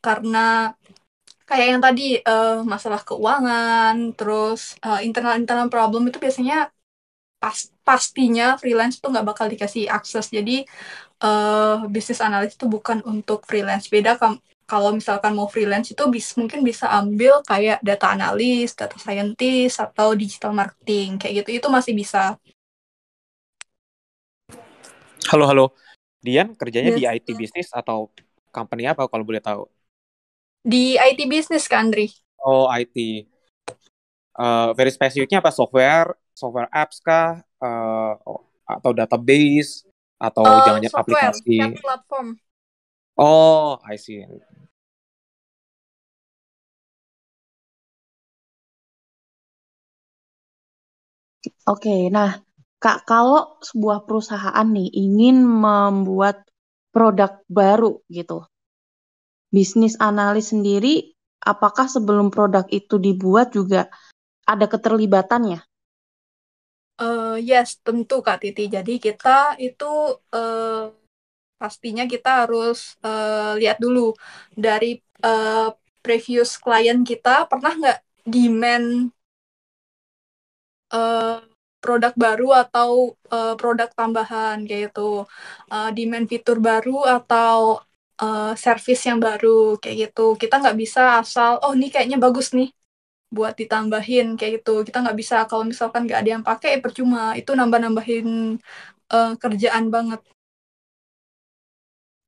karena kayak yang tadi uh, masalah keuangan terus uh, internal internal problem itu biasanya pas pastinya freelance itu nggak bakal dikasih akses jadi uh, bisnis analis itu bukan untuk freelance beda kalau misalkan mau freelance itu bis, mungkin bisa ambil kayak data analis, data scientist, atau digital marketing. Kayak gitu, itu masih bisa. Halo, halo. Dian kerjanya yes. di IT bisnis atau company apa kalau boleh tahu? Di IT bisnis, kan, Andri? Oh, IT. Uh, very spesifiknya apa? Software, software apps kah? Uh, atau database? Atau uh, jangan-jangan aplikasi? platform. Oh, I see. Oke, nah Kak, kalau sebuah perusahaan nih ingin membuat produk baru gitu, bisnis analis sendiri, apakah sebelum produk itu dibuat juga ada keterlibatannya? Uh, yes, tentu Kak Titi. Jadi kita itu uh, pastinya kita harus uh, lihat dulu dari uh, previous klien kita pernah nggak demand uh, produk baru atau uh, produk tambahan kayak gitu uh, demand fitur baru atau uh, service yang baru kayak gitu. Kita nggak bisa asal oh ini kayaknya bagus nih buat ditambahin kayak gitu. Kita nggak bisa kalau misalkan nggak ada yang pakai percuma. Itu nambah nambahin uh, kerjaan banget.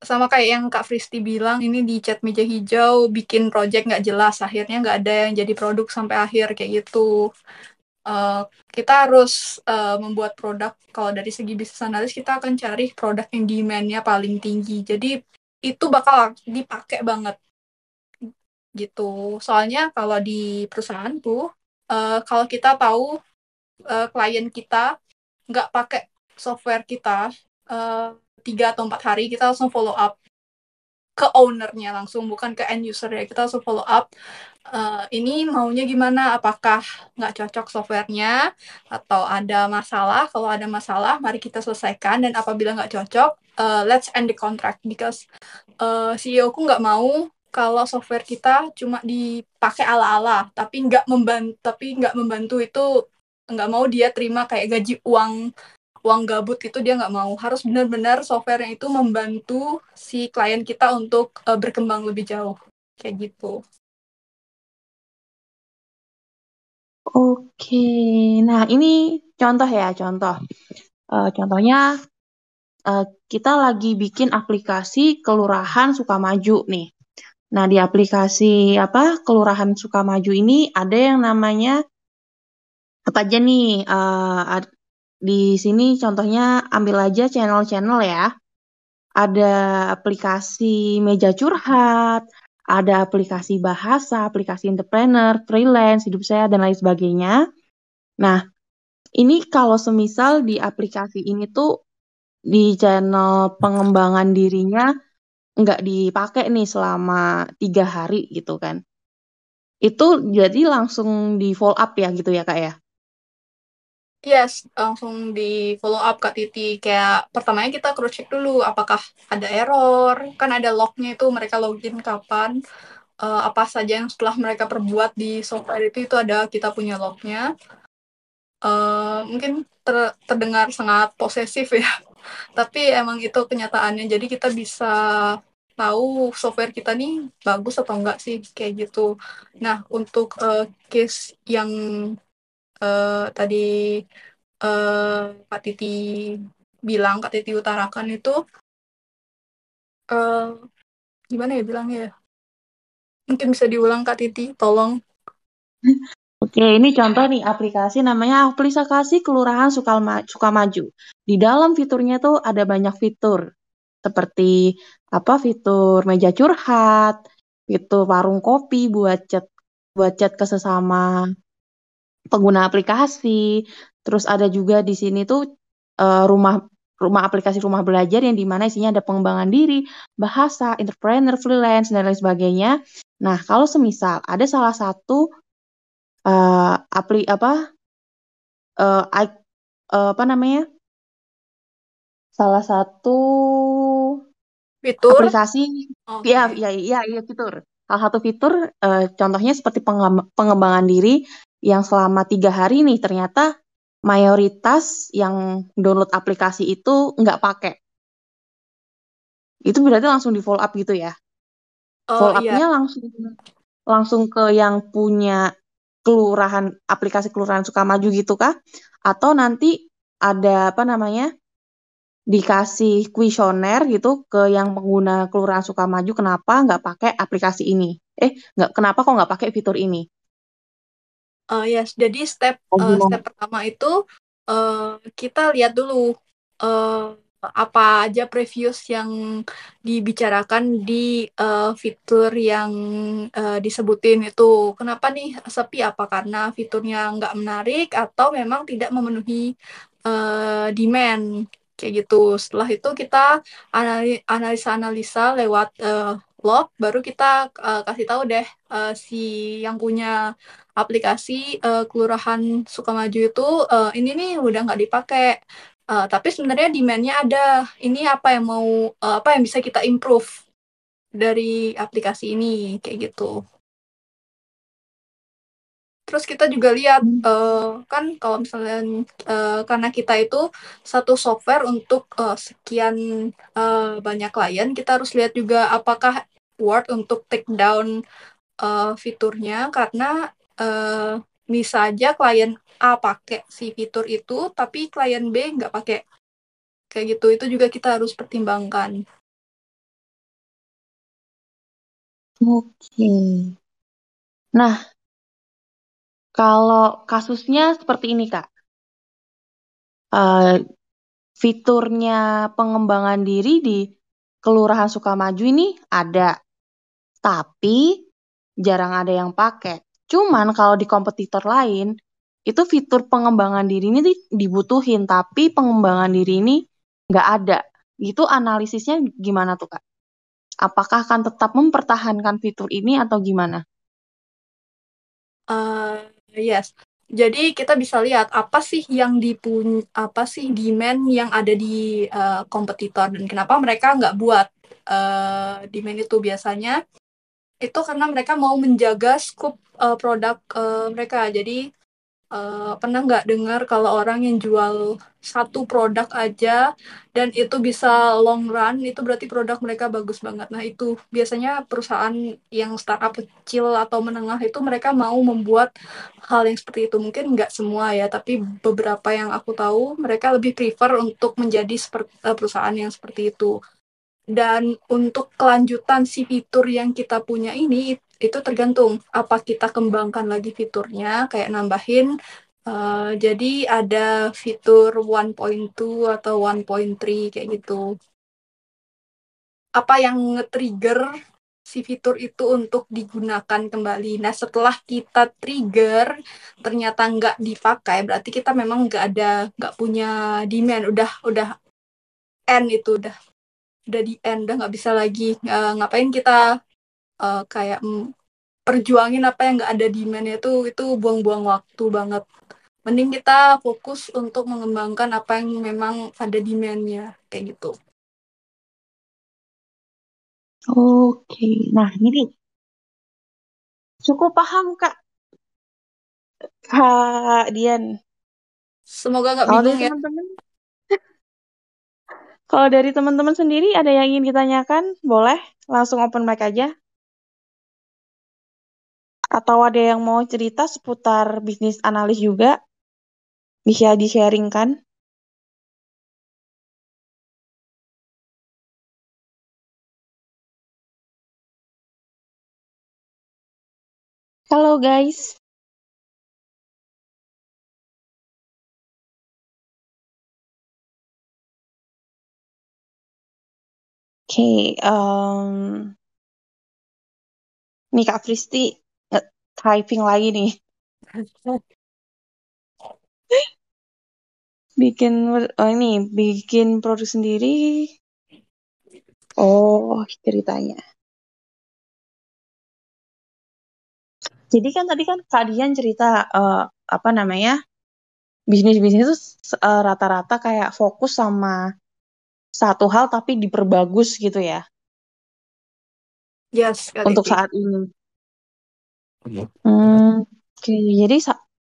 Sama kayak yang Kak Fristi bilang ini di chat meja hijau bikin project nggak jelas akhirnya nggak ada yang jadi produk sampai akhir kayak gitu. Uh, kita harus uh, membuat produk. Kalau dari segi bisnis analis kita akan cari produk yang demand-nya paling tinggi. Jadi itu bakal dipakai banget. Gitu. Soalnya kalau di perusahaan tuh uh, kalau kita tahu uh, klien kita nggak pakai software kita tiga uh, atau empat hari kita langsung follow up ke ownernya langsung bukan ke end user ya kita langsung follow up uh, ini maunya gimana? Apakah nggak cocok softwarenya? Atau ada masalah? Kalau ada masalah mari kita selesaikan. Dan apabila nggak cocok uh, let's end the contract. Because uh, CEO ku nggak mau kalau software kita cuma dipakai ala-ala. Tapi nggak membantu tapi nggak membantu itu nggak mau dia terima kayak gaji uang uang gabut itu dia nggak mau. Harus benar-benar software itu membantu si klien kita untuk uh, berkembang lebih jauh. Kayak gitu. Oke, nah ini contoh ya contoh. Uh, contohnya uh, kita lagi bikin aplikasi Kelurahan Sukamaju nih. Nah di aplikasi apa Kelurahan Sukamaju ini ada yang namanya apa aja nih? Uh, di sini contohnya ambil aja channel-channel ya. Ada aplikasi meja curhat, ada aplikasi bahasa, aplikasi entrepreneur, freelance, hidup saya, dan lain sebagainya. Nah, ini kalau semisal di aplikasi ini tuh di channel pengembangan dirinya nggak dipakai nih selama tiga hari gitu kan. Itu jadi langsung di follow up ya gitu ya kak ya? Yes, langsung di follow up Kak Titi. Kayak pertamanya kita cross check dulu apakah ada error, kan ada lognya itu mereka login kapan, uh, apa saja yang setelah mereka perbuat di software itu itu ada kita punya lognya. Uh, mungkin ter terdengar sangat posesif ya, [LAUGHS] tapi emang itu kenyataannya. Jadi kita bisa tahu software kita nih bagus atau enggak sih kayak gitu. Nah untuk uh, case yang uh, tadi uh, Kak Titi bilang, Kak Titi utarakan itu uh, gimana ya bilangnya ya? Mungkin bisa diulang Kak Titi, tolong. Oke, ini contoh nih aplikasi namanya aplikasi Kelurahan Sukama, Sukamaju. Di dalam fiturnya tuh ada banyak fitur seperti apa fitur meja curhat, fitur warung kopi buat chat buat chat ke sesama pengguna aplikasi. Terus ada juga di sini tuh uh, rumah rumah aplikasi rumah belajar yang di mana isinya ada pengembangan diri, bahasa, entrepreneur, freelance dan lain sebagainya. Nah, kalau semisal ada salah satu uh, apli apa uh, I, uh, apa namanya salah satu fitur aplikasi okay. ya ya ya ya fitur salah satu fitur uh, contohnya seperti pengembangan diri yang selama tiga hari nih ternyata mayoritas yang download aplikasi itu nggak pakai. Itu berarti langsung di follow up gitu ya? Oh, follow up-nya iya. langsung langsung ke yang punya kelurahan aplikasi kelurahan Sukamaju gitu kah? Atau nanti ada apa namanya? dikasih kuesioner gitu ke yang pengguna kelurahan Sukamaju kenapa nggak pakai aplikasi ini? Eh, nggak kenapa kok nggak pakai fitur ini? Uh, yes, jadi step uh, step pertama itu uh, kita lihat dulu uh, apa aja previous yang dibicarakan di uh, fitur yang uh, disebutin itu. Kenapa nih sepi? Apa karena fiturnya nggak menarik atau memang tidak memenuhi uh, demand kayak gitu. Setelah itu kita analisa-analisa lewat uh, log, baru kita uh, kasih tahu deh uh, si yang punya aplikasi uh, kelurahan Sukamaju itu uh, ini nih udah nggak dipakai. Uh, tapi sebenarnya demandnya ada. Ini apa yang mau uh, apa yang bisa kita improve dari aplikasi ini kayak gitu. Terus kita juga lihat uh, kan kalau misalnya uh, karena kita itu satu software untuk uh, sekian uh, banyak klien, kita harus lihat juga apakah Word untuk take down uh, fiturnya karena uh, bisa aja klien A pakai si fitur itu, tapi klien B nggak pakai. Kayak gitu, itu juga kita harus pertimbangkan. Oke. Nah, kalau kasusnya seperti ini, Kak. Uh, fiturnya pengembangan diri di Kelurahan Sukamaju ini ada, tapi jarang ada yang pakai. Cuman kalau di kompetitor lain, itu fitur pengembangan diri ini dibutuhin, tapi pengembangan diri ini nggak ada. Itu analisisnya gimana tuh, Kak? Apakah akan tetap mempertahankan fitur ini atau gimana? Uh, yes. Jadi kita bisa lihat apa sih yang dipun apa sih demand yang ada di uh, kompetitor dan kenapa mereka nggak buat uh, demand itu biasanya itu karena mereka mau menjaga scope uh, produk uh, mereka. Jadi uh, pernah nggak dengar kalau orang yang jual satu produk aja dan itu bisa long run, itu berarti produk mereka bagus banget. Nah itu biasanya perusahaan yang startup kecil atau menengah itu mereka mau membuat hal yang seperti itu. Mungkin nggak semua ya, tapi beberapa yang aku tahu mereka lebih prefer untuk menjadi perusahaan yang seperti itu dan untuk kelanjutan si fitur yang kita punya ini itu tergantung apa kita kembangkan lagi fiturnya. Kayak nambahin uh, jadi ada fitur 1.2 atau 1.3 kayak gitu. Apa yang nge-trigger si fitur itu untuk digunakan kembali. Nah setelah kita trigger ternyata nggak dipakai, berarti kita memang nggak ada nggak punya demand, udah udah end itu udah udah di end udah nggak bisa lagi uh, ngapain kita uh, kayak perjuangin apa yang nggak ada demandnya itu itu buang-buang waktu banget. Mending kita fokus untuk mengembangkan apa yang memang ada demandnya kayak gitu. Oke nah ini cukup paham kak. Kak Dian. Semoga nggak bingung ya. teman-teman kalau dari teman-teman sendiri ada yang ingin ditanyakan, boleh langsung open mic aja. Atau ada yang mau cerita seputar bisnis analis juga, bisa di-sharingkan. Halo guys. Okay, um, nih Kak Fristi, typing lagi nih. [LAUGHS] bikin oh ini bikin produk sendiri. Oh, ceritanya. Jadi kan tadi kan kalian cerita uh, apa namanya? Bisnis-bisnis itu uh, rata-rata kayak fokus sama satu hal tapi diperbagus gitu ya. Yes, untuk saat ini. Hmm, oke. Okay. Jadi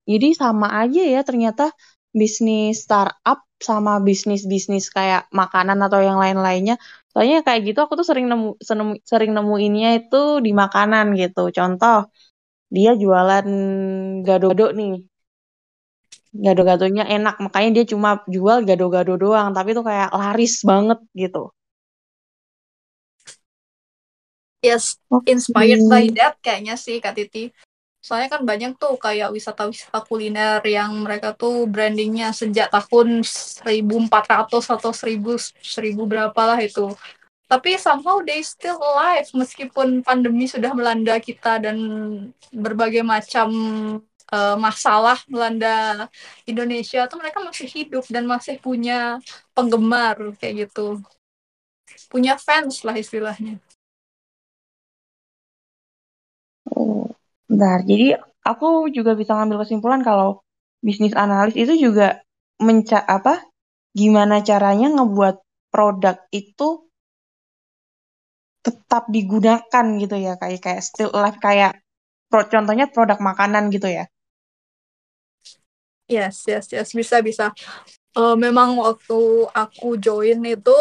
jadi sama aja ya ternyata bisnis startup sama bisnis-bisnis kayak makanan atau yang lain-lainnya. Soalnya kayak gitu aku tuh sering nemu sering nemuinnya itu di makanan gitu. Contoh, dia jualan gado-gado nih. Gado-gadonya enak, makanya dia cuma jual gado-gado doang, tapi tuh kayak laris banget gitu. Yes, inspired by that kayaknya sih Kak Titi. Soalnya kan banyak tuh kayak wisata-wisata kuliner yang mereka tuh brandingnya sejak tahun 1400 atau 1000, 1000 berapa lah itu. Tapi somehow they still alive meskipun pandemi sudah melanda kita dan berbagai macam uh, masalah melanda Indonesia tuh mereka masih hidup dan masih punya penggemar kayak gitu. Punya fans lah istilahnya. Oh, bentar. Jadi aku juga bisa ngambil kesimpulan kalau bisnis analis itu juga menca apa gimana caranya ngebuat produk itu tetap digunakan gitu ya kayak kayak still life kayak contohnya produk makanan gitu ya. Yes, yes, yes, bisa bisa. Uh, memang waktu aku join itu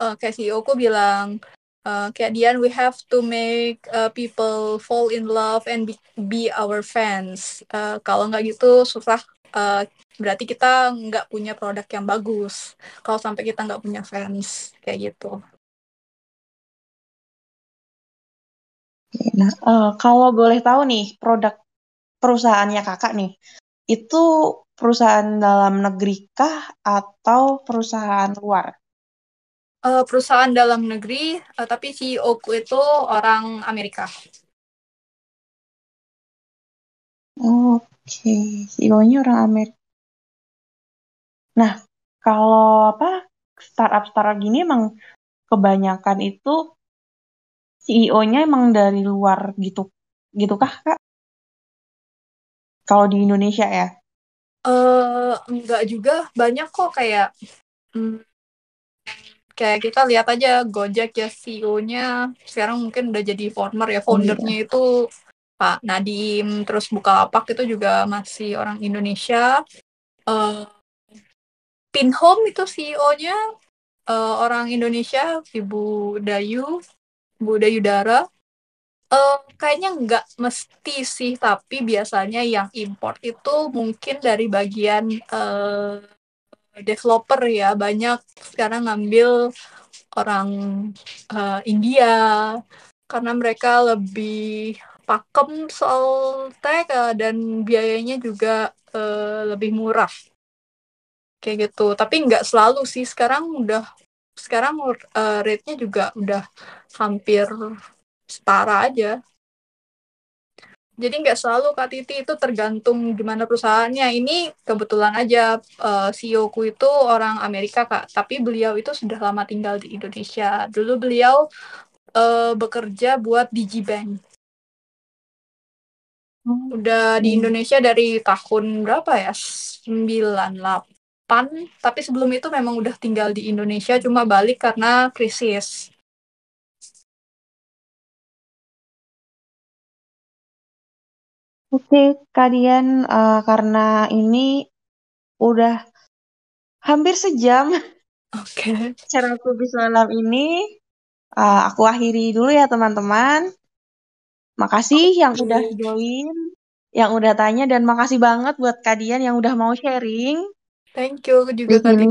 uh, kayak CEO ku bilang uh, kayak Dian we have to make uh, people fall in love and be, be our fans. Uh, kalau nggak gitu susah. Uh, berarti kita nggak punya produk yang bagus. Kalau sampai kita nggak punya fans kayak gitu. Nah uh, kalau boleh tahu nih produk perusahaannya kakak nih itu perusahaan dalam negeri kah atau perusahaan luar uh, perusahaan dalam negeri, uh, tapi CEO ku itu orang Amerika. Oke, okay. CEO-nya orang Amerika. Nah, kalau apa startup-startup gini emang kebanyakan itu CEO-nya emang dari luar gitu, gitu kah kak? Kalau di Indonesia ya? Uh, enggak juga, banyak kok kayak hmm, kayak kita lihat aja Gojek ya CEO-nya sekarang mungkin udah jadi former ya foundernya oh, iya. itu Pak Nadim terus Bukalapak itu juga masih orang Indonesia uh, Pinhome itu CEO-nya uh, orang Indonesia Ibu Dayu Bu Dayu Dara uh, kayaknya nggak mesti sih tapi biasanya yang import itu mungkin dari bagian uh, developer ya. Banyak sekarang ngambil orang uh, India karena mereka lebih pakem soal tech uh, dan biayanya juga uh, lebih murah. Kayak gitu. Tapi nggak selalu sih. Sekarang udah sekarang uh, rate-nya juga udah hampir setara aja jadi nggak selalu Kak Titi itu tergantung gimana perusahaannya. Ini kebetulan aja uh, eh, CEO ku itu orang Amerika Kak, tapi beliau itu sudah lama tinggal di Indonesia. Dulu beliau uh, bekerja buat Digibank. Hmm. Udah di hmm. Indonesia dari tahun berapa ya? 98. Tapi sebelum itu memang udah tinggal di Indonesia, cuma balik karena krisis. Oke, kalian uh, karena ini udah hampir sejam Oke. [LAUGHS] cara aku bisa malam ini. Uh, aku akhiri dulu ya teman-teman. Makasih yang udah join, yang udah tanya, dan makasih banget buat kalian yang udah mau sharing. Thank you juga tadi.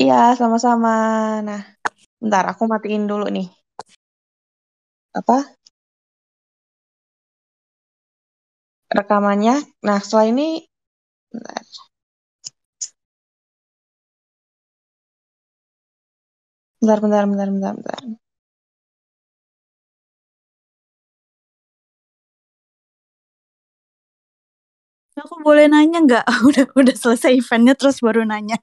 Iya, sama-sama. Nah, bentar aku matiin dulu nih. Apa? rekamannya. Nah, setelah ini bentar. Bentar, bentar, bentar, bentar, bentar. Aku boleh nanya nggak? [LAUGHS] Udah udah selesai eventnya terus baru nanya.